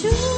sure.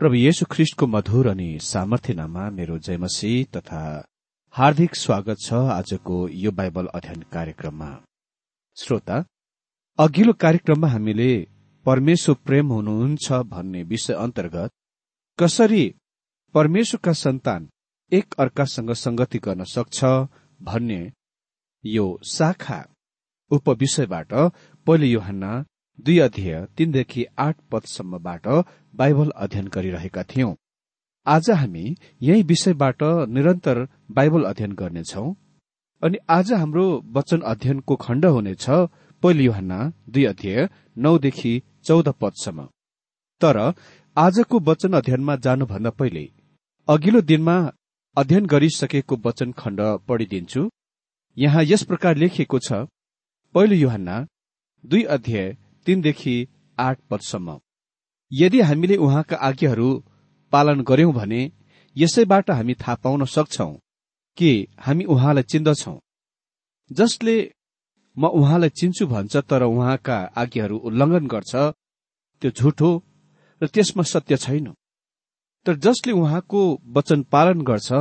प्रभु येशु ख्रिष्टको मधुर अनि सामर्थ्यनामा मेरो जयमसी तथा हार्दिक स्वागत छ आजको यो बाइबल अध्ययन कार्यक्रममा। श्रोता अघिल्लो कार्यक्रममा हामीले परमेश्वर प्रेम हुनुहुन्छ भन्ने विषय अन्तर्गत कसरी परमेश्वरका सन्तान एक अर्कासँग संगति गर्न सक्छ भन्ने यो शाखा उपविषयबाट पहिले योहन्ना दुई अध्यय तीनदेखि आठ पदसम्मबाट बाइबल अध्ययन गरिरहेका थियौं। आज हामी यही विषयबाट निरन्तर बाइबल अध्ययन गर्नेछौ। अनि आज हाम्रो वचन अध्ययनको खण्ड हुनेछ पहिलो युहन्ना दुई अध्यय नौदेखि चौध पदसम्म। तर आजको वचन अध्ययनमा जानुभन्दा पहिले अघिल्लो दिनमा अध्ययन गरिसकेको वचन खण्ड पढिदिन्छु। यहाँ यस प्रकार लेखिएको छ पहिलो युहन्ना दुई अध्याय तीनदेखि आठ पदसम्म। यदि हामीले उहाँका आज्ञाहरू पालन गर्यौं भने यसैबाट हामी थाहा पाउन सक्छौ कि हामी उहाँलाई चिन्दछौ। जसले म उहाँलाई चिन्छु भन्छ तर उहाँका आज्ञाहरू उल्लङ्घन गर्छ त्यो झुठो र त्यसमा सत्य छैन। तर जसले उहाँको वचन पालन गर्छ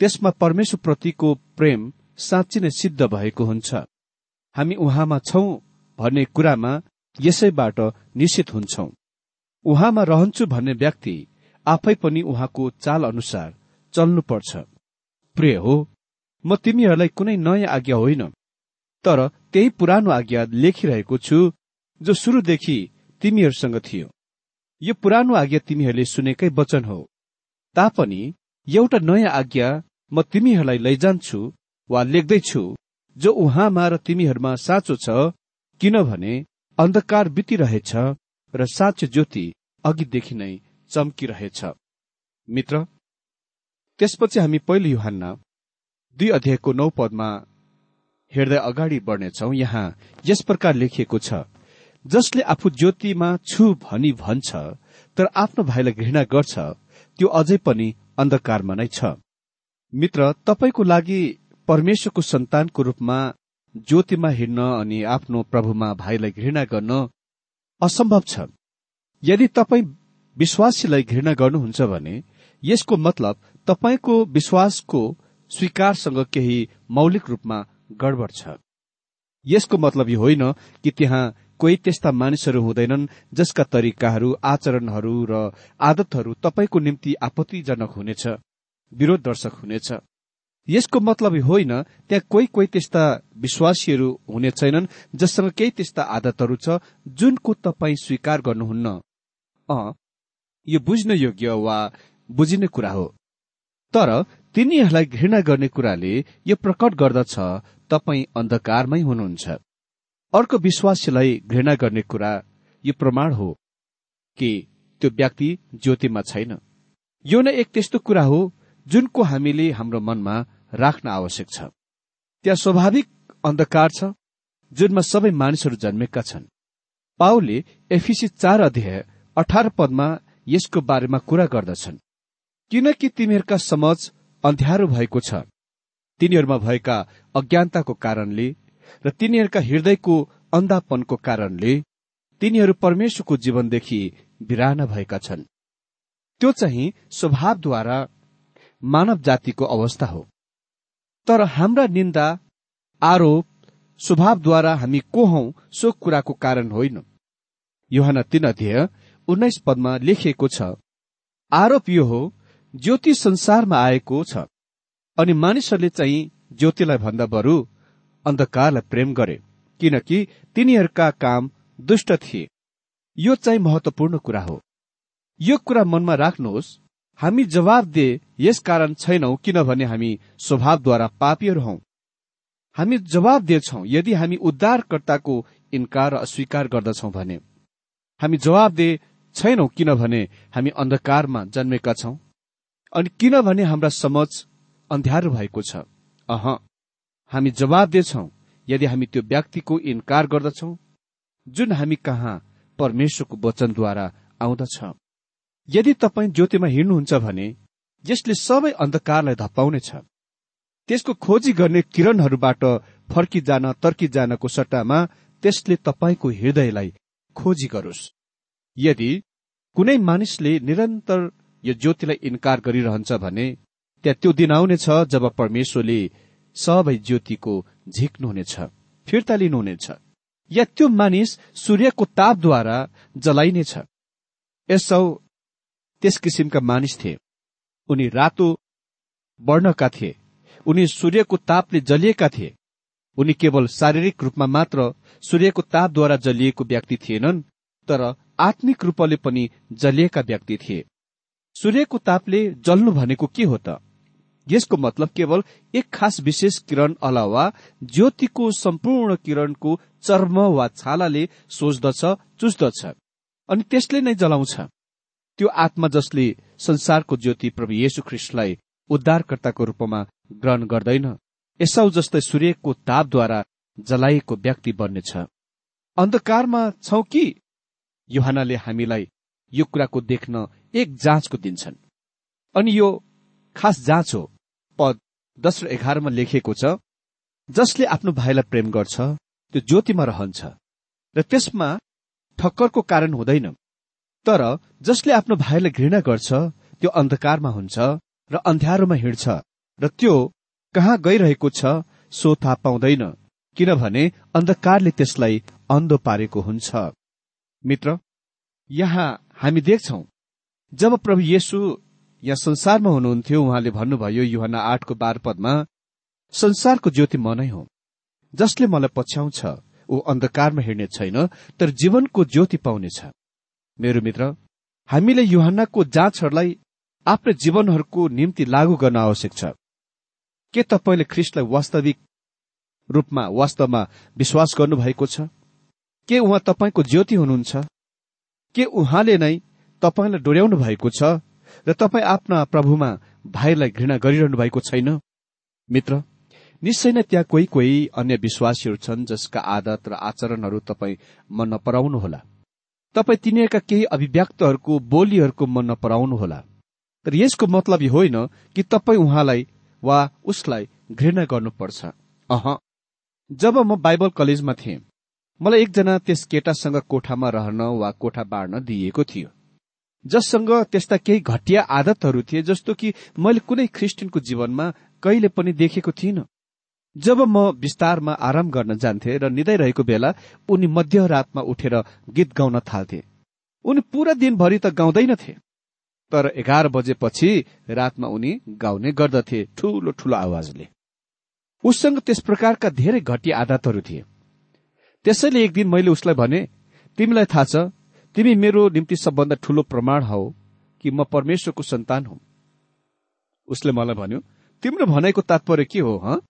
त्यसमा परमेश्वरप्रतिको प्रेम साँच्ची नै सिद्ध भएको हुन्छ। हामी उहाँमा छौं भन्ने कुरामा यसैबाट निश्चित हुन्छौ। उहाँमा रहन्छु भन्ने व्यक्ति आफै पनि उहाँको चाल अनुसार चल्नुपर्छ। प्रिय हो म तिमीहरूलाई कुनै नयाँ आज्ञा होइन तर त्यही पुरानो आज्ञा लेखिरहेको छु जो सुरुदेखि तिमीहरूसँग थियो। यो पुरानो आज्ञा तिमीहरूले सुनेकै वचन हो। तापनि एउटा नयाँ आज्ञा म तिमीहरूलाई लैजान्छु वा लेख्दैछु जो उहाँमा र तिमीहरूमा साँचो छ किनभने अन्धकार बितिरहेछ र साँचो ज्योति अघिदेखि नै चम्किरहेछ। मित्र त्यसपछि हामी पहिलो युहानमा दुई अध्यायको नौ पदमा हेर्दै अगाडि बढ्नेछौ। यहाँ यस प्रकार लेखिएको छ जसले आफू ज्योतिमा छु भनी भन्छ तर आफ्नो भाइलाई घृणा गर्छ त्यो अझै पनि अन्धकारमा नै छ। मित्र तपाईँको लागि परमेश्वरको सन्तानको रूपमा ज्योतिमा हिँड्न अनि आफ्नो प्रभुमा भाइलाई घृणा गर्न असम्भव छ। यदि तपाईँ विश्वासीलाई घृणा गर्नुहुन्छ भने यसको मतलब तपाईँको विश्वासको स्वीकारसँग केही मौलिक रूपमा गडबड छ। यसको मतलब यो होइन कि त्यहाँ कोही त्यस्ता मानिसहरू हुँदैनन् जसका तरिकाहरू आचरणहरू र आदतहरू तपाईँको निम्ति आपत्तिजनक हुनेछ विरोध दर्शक हुनेछ। यसको मतलब होइन त्यहाँ कोही कोही त्यस्ता विश्वासीहरू हुने छैनन् जससँग केही त्यस्ता आदतहरू छ जुनको तपाईँ स्वीकार गर्नुहुन्न। अ यो बुझ्न योग्य वा बुझिने कुरा हो। तर तिनीहरूलाई घृणा गर्ने कुराले यो प्रकट गर्दछ तपाईँ अन्धकारमै हुनुहुन्छ। अर्को विश्वासीलाई घृणा गर्ने कुरा यो प्रमाण हो कि त्यो व्यक्ति ज्योतिमा छैन। यो नै एक त्यस्तो कुरा हो जुनको हामीले हाम्रो मनमा राख्न आवश्यक छ। त्यहाँ स्वाभाविक अन्धकार छ जुनमा सबै मानिसहरू जन्मेका छन्। पाउले एफिसी चार अध्याय अठार पदमा यसको बारेमा कुरा गर्दछन्। किनकि तिमीहरूका समझ अन्ध्यारो भएको छ। तिनीहरूमा भएका अज्ञानताको कारणले र तिनीहरूका हृदयको अन्धापनको कारणले तिनीहरू परमेश्वरको जीवनदेखि बिराना भएका छन्। त्यो चाहिँ स्वभावद्वारा मानव जातिको अवस्था हो। तर हाम्रा निन्दा आरोप स्वभावद्वारा हामी को हौ सो कुराको कारण होइन। युहान तीन अध्यय उन्नाइस पदमा लेखिएको छ आरोप यो हो ज्योति संसारमा आएको छ। अनि मानिसहरूले चाहिँ ज्योतिलाई भन्दा बरु अन्धकारलाई प्रेम गरे किनकि तिनीहरूका काम दुष्ट थिए। यो चाहिँ महत्वपूर्ण कुरा हो। यो कुरा मनमा राख्नुहोस् हामी जवाब दे यस कारण छैनौ किनभने हामी स्वभावद्वारा पापीहरू हौ। हामी जवाब दिएछौ यदि हामी उद्धारकर्ताको इन्कार र अस्वीकार गर्दछौ भने। हामी जवाब दे छैनौ किनभने हामी अन्धकारमा जन्मेका छौं। अनि किनभने हाम्रा समझ अन्ध्यारो भएको छ। अह हामी जवाब दिएछौ यदि हामी त्यो व्यक्तिको इन्कार गर्दछौ जुन हामी कहाँ परमेश्वरको वचनद्वारा आउँदछ। यदि तपाईँ ज्योतिमा हिँड्नुहुन्छ भने यसले सबै अन्धकारलाई धपाउनेछ त्यसको खोजी गर्ने किरणहरूबाट फर्किजान तर्किजानको सट्टामा त्यसले तपाईँको हृदयलाई खोजी गरोस्। यदि कुनै मानिसले निरन्तर यो ज्योतिलाई इन्कार गरिरहन्छ भने त्यहाँ त्यो दिन आउनेछ जब परमेश्वरले सबै ज्योतिको झिक्नुहुनेछ फिर्ता लिनुहुनेछ। या त्यो मानिस सूर्यको तापद्वारा जलाइनेछ। यसो त्यस किसिमका मानिस थिए। उनी रातो वर्णका थिए। उनी सूर्यको तापले जलिएका थिए। उनी केवल शारीरिक रूपमा मात्र सूर्यको तापद्वारा जलिएको व्यक्ति थिएनन् तर आत्मिक रूपले पनि जलिएका व्यक्ति थिए। सूर्यको तापले जल्नु भनेको के हो त? यसको मतलब केवल एक खास विशेष किरण अलावा ज्योतिको सम्पूर्ण किरणको चर्म वा छालाले सोच्दछ चुस्दछ अनि त्यसले नै जलाउँछ। त्यो आत्मा जसले संसारको ज्योति प्रभु येशु ख्रिस्टलाई उद्धारकर्ताको रूपमा ग्रहण गर्दैन यसौ जस्तै सूर्यको तापद्वारा जलाइएको व्यक्ति बन्नेछ। अन्धकारमा छौ कि? युहानले हामीलाई यो कुराको देख्न एक जाँचको दिन्छन्। अनि यो खास जाँच हो। पद दस र एघारमा लेखिएको छ जसले आफ्नो भाइलाई प्रेम गर्छ त्यो ज्योतिमा रहन्छ र त्यसमा ठक्करको कारण हुँदैन। तर जसले आफ्नो भाइलाई घृणा गर्छ त्यो अन्धकारमा हुन्छ र अन्ध्यारोमा हिँड्छ र त्यो कहाँ गइरहेको छ सो थाहा पाउँदैन किनभने अन्धकारले त्यसलाई अन्धो पारेको हुन्छ। मित्र यहाँ हामी देख्छौ जब प्रभु येशु यहाँ संसारमा हुनुहुन्थ्यो उहाँले भन्नुभयो युहना आठको बार पदमा संसारको ज्योति म नै हो। जसले मलाई पछ्याउँछ ऊ अन्धकारमा हिँड्ने छैन तर जीवनको ज्योति पाउनेछ। मेरो मित्र हामीले युहन्नाको जाँचहरूलाई आफ्नै जीवनहरूको निम्ति लागू गर्न आवश्यक छ। के तपाईँले ख्रिस्टलाई वास्तविक रूपमा वास्तवमा विश्वास गर्नुभएको छ? के उहाँ तपाईँको ज्योति हुनुहुन्छ? के उहाँले नै तपाईँलाई डोर्याउनु भएको छ र तपाईँ आफ्ना प्रभुमा भाइलाई घृणा गरिरहनु भएको छैन? मित्र निश्चय नै त्यहाँ कोही कोही अन्य विश्वासीहरू छन् जसका आदत र आचरणहरू तपाईँ मन नपराउनुहोला तपाईँ तिनीहरूका केही अभिव्यक्तहरूको बोलीहरूको मन नपराउनुहोला। तर यसको मतलब यो होइन कि तपाईँ उहाँलाई वा उसलाई घृणा गर्नुपर्छ। अह जब म बाइबल कलेजमा थिएँ मलाई एकजना त्यस केटासँग कोठामा रहन वा कोठा बाँड्न दिइएको थियो। जससँग त्यस्ता केही घटिया आदतहरू थिए जस्तो कि मैले कुनै ख्रिस्टियनको जीवनमा कहिले पनि देखेको थिइनँ। जब म विस्तारमा आराम गर्न जान्थे र निदाइरहेको बेला उनी मध्यरातमा उठेर गीत गाउन थाल्थे। उनी पूरा दिनभरि त गाउँदैनथे। तर एघार बजेपछि रातमा उनी गाउने गर्दथे ठूलो ठूलो आवाजले। उससँग त्यस प्रकारका धेरै घटिया आदतहरू थिए। त्यसैले एक दिन मैले उसलाई भने तिमीलाई थाहा छ तिमी मेरो निम्ति सबभन्दा ठूलो प्रमाण हौ कि म परमेश्वरको सन्तान हुँ। उसले मलाई भन्यो तिम्रो भनाइको तात्पर्य के हो ह?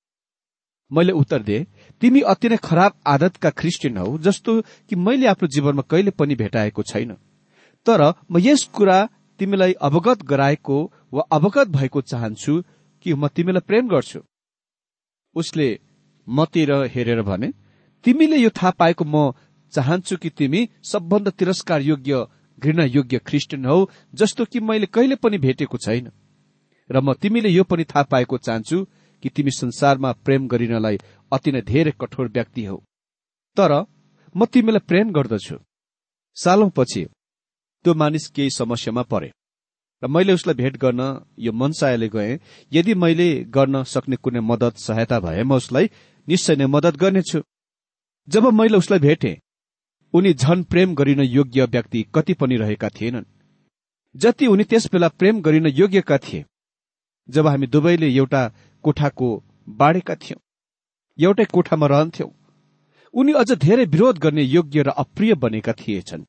मैले उत्तर दिए तिमी अति नै खराब आदतका क्रिस्चियन हौ जस्तो कि मैले आफ्नो जीवनमा कहिले पनि भेटाएको छैन। तर म यस कुरा तिमीलाई अवगत गराएको वा अवगत भएको चाहन्छु कि म तिमीलाई प्रेम गर्छु। उसले मतिर हेरेर भने तिमीले यो थाहा पाएको म चाहन्छु कि तिमी सबभन्दा तिरस्कार योग्य घृणा योग्य ख्रिस्टियन हौ जस्तो कि मैले कहिले पनि भेटेको छैन। र म तिमीले यो पनि थाहा पाएको चाहन्छु कि तिमी संसारमा प्रेम गरिनलाई अति नै धेरै कठोर व्यक्ति हौ। तर म तिमीलाई प्रेम गर्दछु। सालौं पछि त्यो मानिस केही समस्यामा परे। र मैले उसलाई भेट गर्न यो मनसायले गए यदि मैले गर्न सक्ने कुनै मदत सहायता भए म उसलाई निश्चय नै मदत गर्नेछु। जब मैले उसलाई भेटे उनी झन प्रेम गरिन योग्य व्यक्ति कति पनि रहेका थिएनन्। जति उनी त्यस बेला प्रेम गरिन योग्यका थिए जब हामी दुवैले एउटा कोठाको बाडेका थियौं एउटै कोठामा रहन्थ्यौं उनी अझ धेरै विरोध गर्ने योग्य र अप्रिय बनेका थिएछन्।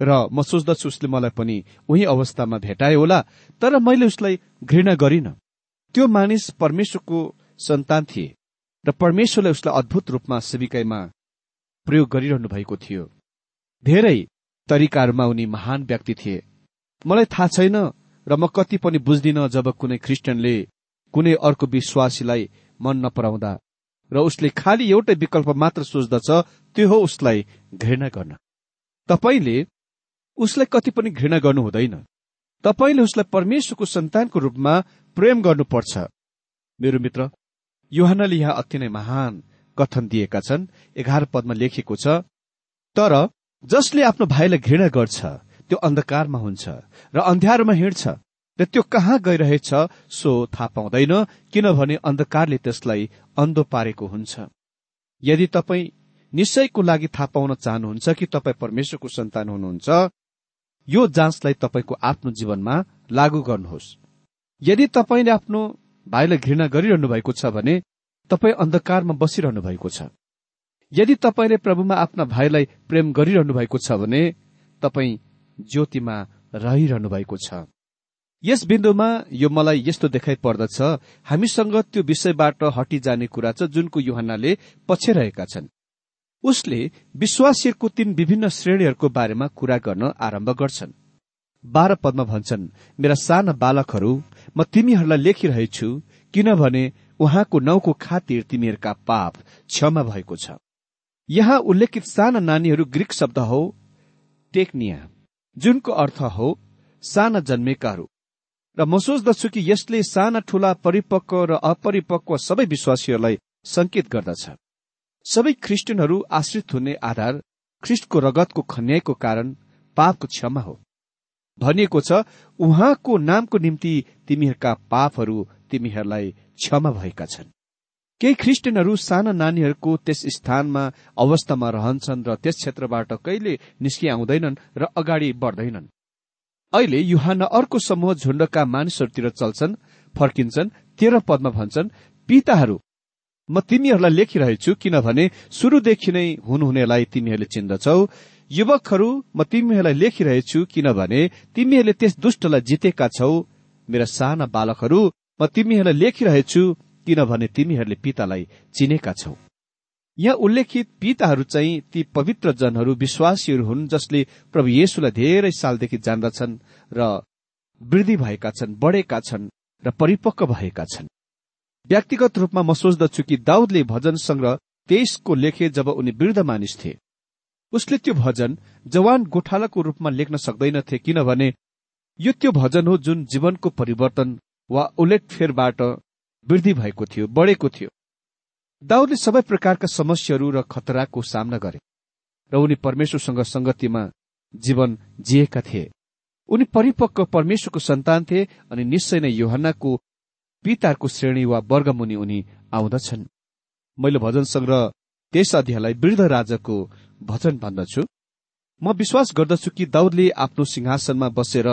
र म सोच्दछु उसले मलाई पनि उही अवस्थामा भेटाए होला तर मैले उसलाई घृणा गरिन। त्यो मानिस परमेश्वरको सन्तान थिए र परमेश्वरले उसलाई अद्भुत रूपमा सेविकाईमा प्रयोग गरिरहनु भएको थियो। धेरै तरिकाहरूमा उनी महान व्यक्ति थिए। मलाई थाहा छैन र म कति पनि बुझ्दिन जब कुनै ख्रिस्टियनले कुनै अर्को विश्वासीलाई मन नपराउँदा र उसले खालि एउटै विकल्प मात्र सोच्दछ त्यो हो उसलाई घृणा गर्न। तपाईँले उसलाई कति पनि घृणा गर्नु हुँदैन। तपाईँले उसलाई परमेश्वरको सन्तानको रूपमा प्रेम गर्नुपर्छ। मेरो मित्र युहानले यहाँ अति नै महान कथन दिएका छन् एघार पदमा लेखिएको छ तर जसले आफ्नो भाइलाई घृणा गर्छ त्यो अन्धकारमा हुन्छ र अन्ध्यारोमा हिँड्छ। र त्यो कहाँ गइरहेछ सो थाहा पाउँदैन किनभने अन्धकारले त्यसलाई अन्धो पारेको हुन्छ। यदि तपाईँ निश्चयको लागि थाहा पाउन चाहनुहुन्छ कि तपाईँ परमेश्वरको सन्तान हुनुहुन्छ यो जाँचलाई तपाईँको आफ्नो जीवनमा लागू गर्नुहोस्। यदि तपाईँले आफ्नो भाइलाई घृणा गरिरहनु भएको छ भने तपाईँ अन्धकारमा बसिरहनु भएको छ। यदि तपाईँले प्रभुमा आफ्ना भाइलाई प्रेम गरिरहनु भएको छ भने तपाईँ ज्योतिमा रहिरहनु भएको छ। यस बिन्दुमा यो मलाई यस्तो देखाइ पर्दछ हामीसँग त्यो विषयबाट हटिजाने कुरा छ जुनको युहनाले पछ्याइरहेका छन्। उसले विश्वासीहरूको तीन विभिन्न श्रेणीहरूको बारेमा कुरा गर्न आरम्भ गर्छन्। बाह्र पदमा भन्छन् मेरा साना बालकहरू म तिमीहरूलाई लेखिरहेछु किनभने उहाँको नाउँको खातिर तिमीहरूका पाप क्षमा भएको छ। यहाँ उल्लेखित साना नानीहरू ग्रिक शब्द हो टेक्निया। जुनको अर्थ हो साना जन्मेकाहरू। र म सोच्दछु कि यसले साना ठूला परिपक्व र अपरिपक्व सबै विश्वासीहरूलाई संकेत गर्दछ। सबै ख्रिस्टियनहरू आश्रित हुने आधार ख्रिस्टको रगतको खन्याईको कारण पापको क्षमा हो। भनिएको छ उहाँको नामको निम्ति तिमीहरूका पापहरू तिमीहरूलाई क्षमा भएका छन्। केही ख्रिस्टियनहरू साना नानीहरूको त्यस स्थानमा अवस्थामा रहन्छन् र त्यस क्षेत्रबाट कहिले निस्किआउँदैनन् र अगाडि बढ्दैनन्। अहिले युहान अर्को समूह झुण्डका मानिसहरूतिर चल्छन् फर्किन्छन् तेह्र पदमा भन्छन् पिताहरू म तिमीहरूलाई लेखिरहेछु किनभने सुरुदेखि नै हुनुहुनेलाई तिमीहरूले चिन्दछौ। युवकहरू म तिमीहरूलाई लेखिरहेछु किनभने तिमीहरूले त्यस दुष्टलाई जितेका छौ। मेरा साना बालकहरू म तिमीहरूलाई लेखिरहेछु किनभने तिमीहरूले पितालाई चिनेका छौ। यहाँ उल्लेखित पिताहरू चाहिँ ती पवित्र जनहरू विश्वासीहरू हुन् जसले प्रभु येशुलाई धेरै सालदेखि जान्दछन् र वृद्धि भएका छन् बढेका छन् र परिपक्व भएका छन्। व्यक्तिगत रूपमा म सोच्दछु कि दाउदले भजन संग्रह तेइसको लेखे जब उनी वृद्ध मानिस थिए। उसले त्यो भजन जवान गोठालाको रूपमा लेख्न सक्दैनथे किनभने यो त्यो भजन हो जुन जीवनको परिवर्तन वा उलेटफेरबाट वृद्धि भएको थियो बढेको थियो। दाउदले सबै प्रकारका समस्याहरू र खतराको सामना गरे र उनी परमेश्वरसँग संगतिमा जीवन जिएका थिए। उनी परिपक्व परमेश्वरको सन्तान थिए अनि निश्चय नै योहन्नाको पिताहरूको श्रेणी वा वर्गमुनि उनी आउँदछन्। मैले भजन संग्रह त्यस अध्यायलाई वृद्ध राजाको भजन भन्दछु। म विश्वास गर्दछु कि दाउदले आफ्नो सिंहासनमा बसेर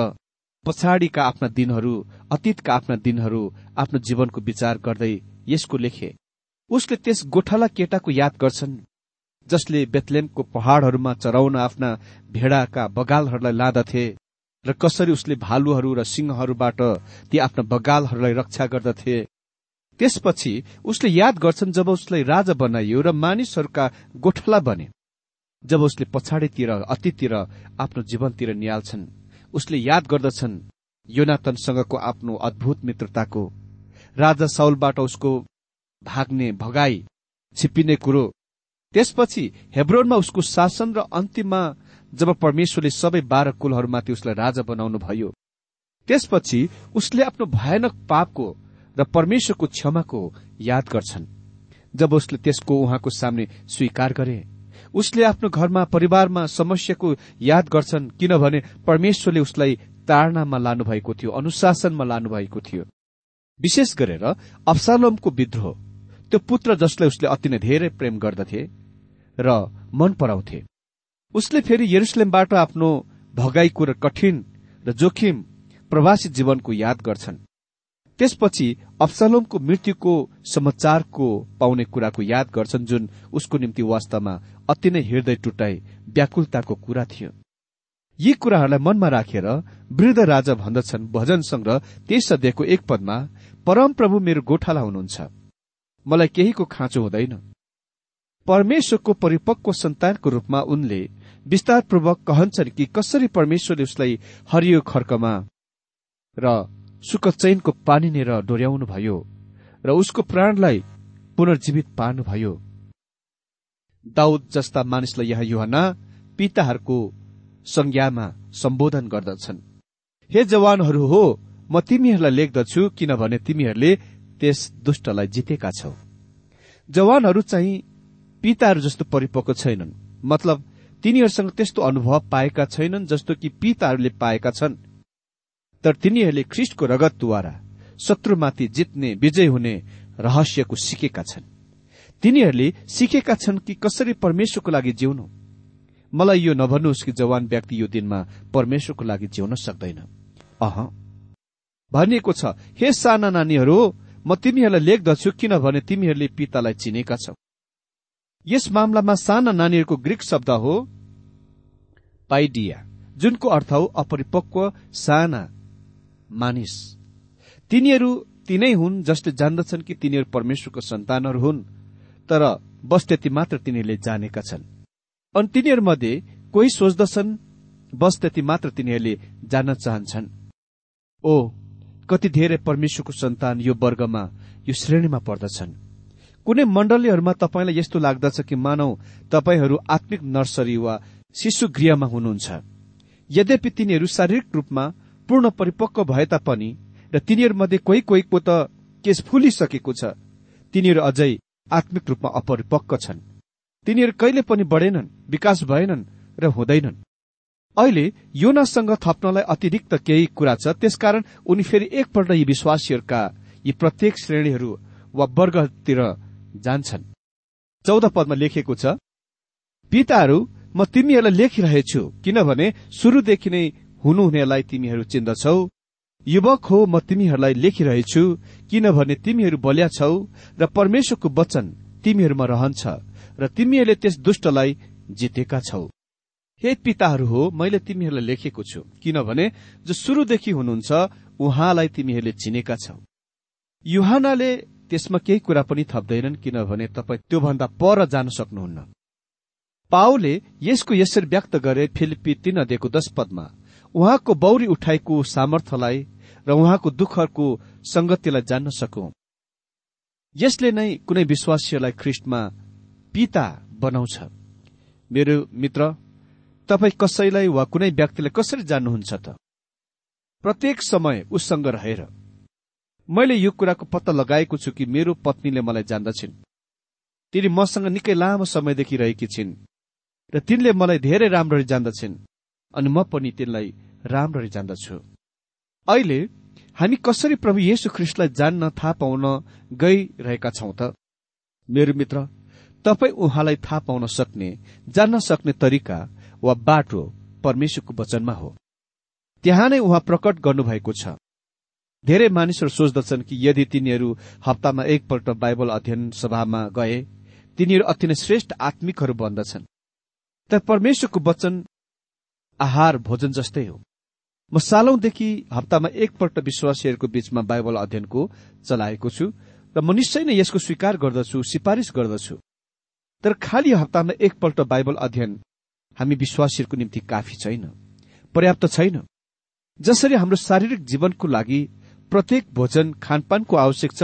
पछाडिका आफ्ना दिनहरू अतीतका आफ्ना दिनहरू आफ्नो जीवनको विचार गर्दै यसको लेखे। उसले त्यस गोठाला केटाको याद गर्छन् जसले बेतलेमको पहाड़हरूमा चराउन आफ्ना भेडाका बगालहरूलाई लादथे र कसरी उसले भालुहरू र सिंहहरूबाट ती आफ्ना बगालहरूलाई रक्षा गर्दथे। त्यसपछि उसले याद गर्छन् जब उसलाई राजा बनाइयो र मानिसहरूका गोठला बने जब उसले पछाडितिर अतीतिर आफ्नो जीवनतिर निहाल्छन् उसले याद गर्दछन् योनातनसँगको आफ्नो अद्भुत मित्रताको। राजा साउलबाट उसको भाग्ने भगाई छिप्पिने कुरो। त्यसपछि हेब्रोनमा उसको शासन र अन्तिममा जब परमेश्वरले सबै बाह्र कुलहरूमाथि उसलाई राजा बनाउनु भयो त्यसपछि उसले आफ्नो भयानक पापको र परमेश्वरको क्षमाको याद गर्छन्। जब उसले त्यसको उहाँको सामने स्वीकार गरे उसले आफ्नो घरमा परिवारमा समस्याको याद गर्छन् किनभने परमेश्वरले उसलाई ताड़नामा लानुभएको थियो अनुशासनमा लानुभएको थियो। विशेष गरेर अफसालोमको विद्रोह। त्यो पुत्र जसलाई उसले अति नै धेरै प्रेम गर्दथे र मन पराउँथे। उसले फेरि यरुसलेमबाट आफ्नो भगाईको र कठिन र जोखिम प्रवासी जीवनको याद गर्छन्। त्यसपछि अफसलोमको मृत्युको समाचारको पाउने कुराको याद गर्छन् जुन उसको निम्ति वास्तवमा अति नै हृदय टुटाई व्याकुलताको कुरा थियो। यी कुराहरूलाई मनमा राखेर वृद्ध राजा भन्दछन् भजन संग्रह त्यस अध्यायको एक पदमा परम प्रभु मेरो गोठाला हुनुहुन्छ। मलाई केहीको खाँचो हुँदैन। परमेश्वरको परिपक्व सन्तानको रूपमा उनले विस्तारपूर्वक कहन्छन् कि कसरी परमेश्वरले उसलाई हरियो खर्कमा र सुकचैनको पानीनेर डोर्याउनु भयो र उसको प्राणलाई पुनर्जीवित पार्नुभयो। दाउद जस्ता मानिसलाई यहाँ युहना पिताहरूको संज्ञामा सम्बोधन गर्दछन्। हे जवानहरू हो म तिमीहरूलाई लेख्दछु किनभने तिमीहरूले त्यस दुष्टलाई जितेका छौ। जवानहरू चाहिँ पिताहरू जस्तो परिपक्व छैनन्। मतलब तिनीहरूसँग त्यस्तो अनुभव पाएका छैनन् जस्तो कि पिताहरूले पाएका छन्। तर तिनीहरूले ख्रिस्टको रगतद्वारा शत्रुमाथि जित्ने विजय हुने रहस्यको सिकेका छन्। तिनीहरूले सिकेका छन् कि कसरी परमेश्वरको लागि जिउनु? मलाई यो नभन्नुहोस् कि जवान व्यक्ति यो दिनमा परमेश्वरको लागि जिउन सक्दैन। अह। भनिएको छ हे साना नानीहरू म तिमीहरूलाई लेख्दछु किनभने तिमीहरूले पितालाई चिनेका छौ। यस मामलामा साना नानीहरूको ग्रीक शब्द हो पाइडिया जुनको अर्थ हो अपरिपक्व साना मानिस। तिनीहरू तिनै हुन् जसले जान्दछन् कि तिनीहरू परमेश्वरको सन्तानहरू हुन्। तर बस त्यति मात्र तिनीहरूले जानेका छन्। अनि तिनीहरूमध्ये कोही सोच्दछन् बस त्यति मात्र तिनीहरूले जान्न चाहन्छन्। ओ कति धेरै परमेश्वरको सन्तान यो वर्गमा यो श्रेणीमा पर्दछन्। कुनै मण्डलीहरूमा तपाईँलाई यस्तो लाग्दछ कि मानौ तपाईँहरू आत्मिक नर्सरी वा शिशु गृहमा हुनुहुन्छ। यद्यपि तिनीहरू शारीरिक रूपमा पूर्ण परिपक्व भए तापनि र तिनीहरूमध्ये कोही कोहीको त केस फुलिसकेको छ। तिनीहरू अझै आत्मिक रूपमा अपरिपक्व छन्। तिनीहरू कहिले पनि बढेनन् विकास भएनन् र हुँदैनन्। अहिले योनासँग थप्नलाई अतिरिक्त केही कुरा छ त्यसकारण उनी फेरि एकपल्ट यी विश्वासीहरूका यी प्रत्येक श्रेणीहरू वा वर्गतिर जान्छन्। चौध पदमा लेखिएको छ पिताहरू म तिमीहरूलाई लेखिरहेछु किनभने शुरूदेखि नै हुनुहुनेलाई तिमीहरू चिन्दछौ। युवक हो म तिमीहरूलाई लेखिरहेछु किनभने तिमीहरू बलिया छौ र परमेश्वरको वचन तिमीहरूमा रहन्छ र तिमीहरूले त्यस दुष्टलाई जितेका छौ। हे पिताहरू हो मैले तिमीहरूलाई लेखेको छु किनभने जो शुरूदेखि हुनुहुन्छ उहाँलाई तिमीहरूले चिनेका छौ। युहानाले त्यसमा केही कुरा पनि थप्दैनन् किनभने तपाईँ त्योभन्दा पर जान सक्नुहुन्न। पाओले यसको यसरी व्यक्त गरे फिलिपी तीन अध्ययको दश पदमा उहाँको बौरी उठाइको सामर्थ्यलाई र उहाँको दुःखको संगतिलाई जान्न सकौं। यसले नै कुनै विश्वासीलाई ख्रिस्टमा पिता बनाउँछ। मेरो मित्र तपाईँ कसैलाई वा कुनै व्यक्तिलाई कसरी जान्नुहुन्छ त? प्रत्येक समय उससँग रहेर। मैले यो कुराको पत्ता लगाएको छु कि मेरो पत्नीले मलाई जान्दछिन्। तिनी मसँग निकै लामो समयदेखि रहेकी छिन् र तिनले मलाई धेरै राम्ररी जान्दछिन् अनि म पनि तिनलाई राम्ररी जान्दछु। अहिले हामी कसरी प्रभु येशु ख्रिस्टलाई जान्न थाहा पाउन गइरहेका छौं त? मेरो मित्र तपाईँ उहाँलाई थाहा पाउन सक्ने जान्न सक्ने तरिका वा बाटो परमेश्वरको वचनमा हो। त्यहाँ नै उहाँ प्रकट गर्नुभएको छ। धेरै मानिसहरू सोच्दछन् कि यदि तिनीहरू हप्तामा एकपल्ट बाइबल अध्ययन सभामा गए तिनीहरू अति नै श्रेष्ठ आत्मिकहरू बन्दछन्। तर परमेश्वरको वचन आहार भोजन जस्तै हो। म सालौंदेखि हप्तामा एकपल्ट विश्वासीहरूको बीचमा बाइबल अध्ययनको चलाएको छु र म निश्चय नै यसको स्वीकार गर्दछु सिफारिस गर्दछु। तर खालि हप्तामा एकपल्ट बाइबल अध्ययन हामी विश्वासीहरूको निम्ति काफी छैन पर्याप्त छैन। जसरी हाम्रो शारीरिक जीवनको लागि प्रत्येक भोजन खानपानको आवश्यक छ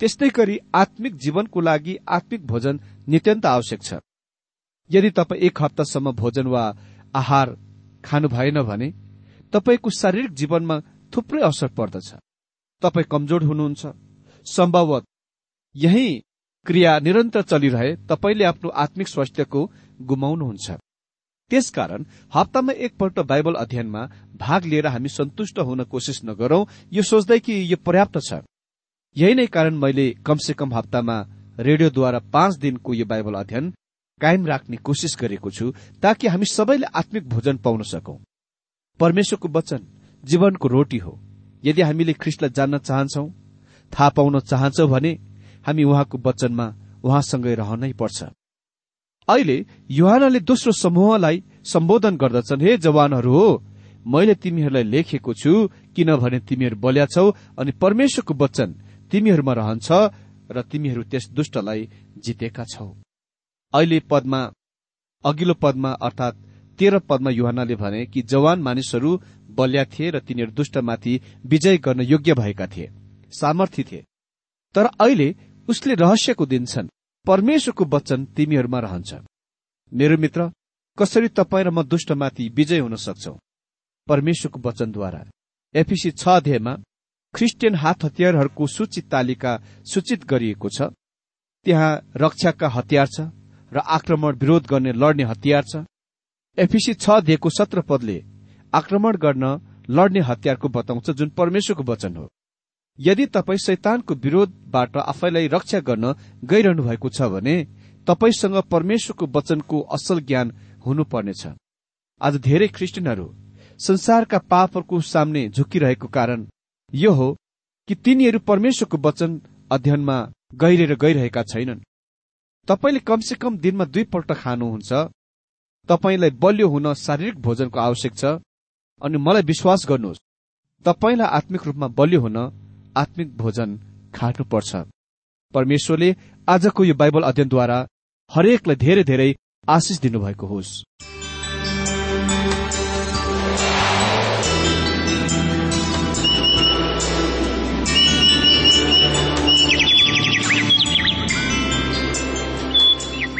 त्यस्तै गरी आत्मिक जीवनको लागि आत्मिक भोजन नित्यन्त आवश्यक छ। यदि तपाईँ एक हप्तासम्म भोजन वा आहार खानु भएन भने तपाईँको शारीरिक जीवनमा थुप्रै असर पर्दछ। तपाईँ कमजोर हुनुहुन्छ। सम्भवत यही क्रिया निरन्तर चलिरहे तपाईँले आफ्नो आत्मिक स्वास्थ्यको गुमाउनुहुन्छ। त्यसकारण हप्तामा एकपल्ट बाइबल अध्ययनमा भाग लिएर हामी सन्तुष्ट हुन कोसिस नगरौं यो सोच्दै कि यो पर्याप्त छ। यही नै कारण मैले कमसे कम हप्तामा रेडियोद्वारा पाँच दिनको यो बाइबल अध्ययन कायम राख्ने कोसिस गरेको छु ताकि हामी सबैले आत्मिक भोजन पाउन सकौं। परमेश्वरको वचन जीवनको रोटी हो। यदि हामीले ख्रिस्टलाई जान्न चाहन्छौ थाहा पाउन चाहन्छौ भने हामी उहाँको वचनमा उहाँसँगै रहनै पर्छ। अहिले युहानले दोस्रो समूहलाई सम्बोधन गर्दछन् हे जवानहरू हो मैले तिमीहरूलाई लेखेको छु किनभने तिमीहरू बल्या छौ अनि परमेश्वरको वचन तिमीहरूमा रहन्छ र तिमीहरू त्यस दुष्टलाई जितेका छौ। अहिले पदमा अघिल्लो पदमा अर्थात तेह्र पदमा युहानले भने कि जवान मानिसहरू बल्या थिए र तिनीहरू दुष्टमाथि विजय गर्न योग्य भएका थिए सामर्थ्य थिए। तर अहिले उसले रहस्यको दिन्छन् परमेश्वरको वचन तिमीहरूमा रहन्छ। मेरो मित्र कसरी तपाईँ र म दुष्टमाथि विजय हुन सक्छौ? परमेश्वरको वचनद्वारा। एफिसी छ अध्यायमा ख्रिस्टियन हात हतियारहरूको सूचित तालिका सूचित गरिएको छ। त्यहाँ रक्षाका हतियार छ र आक्रमण विरोध गर्ने लड्ने हतियार छ। एफिसी छ अध्यायको सत्र पदले आक्रमण गर्न लड्ने हतियारको बताउँछ जुन परमेश्वरको वचन हो। यदि तपाईँ शैतानको विरोधबाट आफैलाई रक्षा गर्न गइरहनु भएको छ भने तपाईँसँग परमेश्वरको वचनको असल ज्ञान हुनुपर्नेछ। आज धेरै ख्रिस्टियनहरू संसारका पापहरूको सामने झुकिरहेको कारण यो हो कि तिनीहरू परमेश्वरको वचन अध्ययनमा गहिरेर गइरहेका छैनन्। तपाईँले कमसे कम दिनमा दुईपल्ट खानुहुन्छ तपाईँलाई बलियो हुन शारीरिक भोजनको आवश्यक छ अनि मलाई विश्वास गर्नुहोस् तपाईँलाई आत्मिक रूपमा बलियो हुन आत्मिक भोजन खानुपर्छ। परमेश्वरले आजको यो बाइबल अध्ययनद्वारा हरेकलाई धेरै धेरै आशिष दिनुभएको होस्।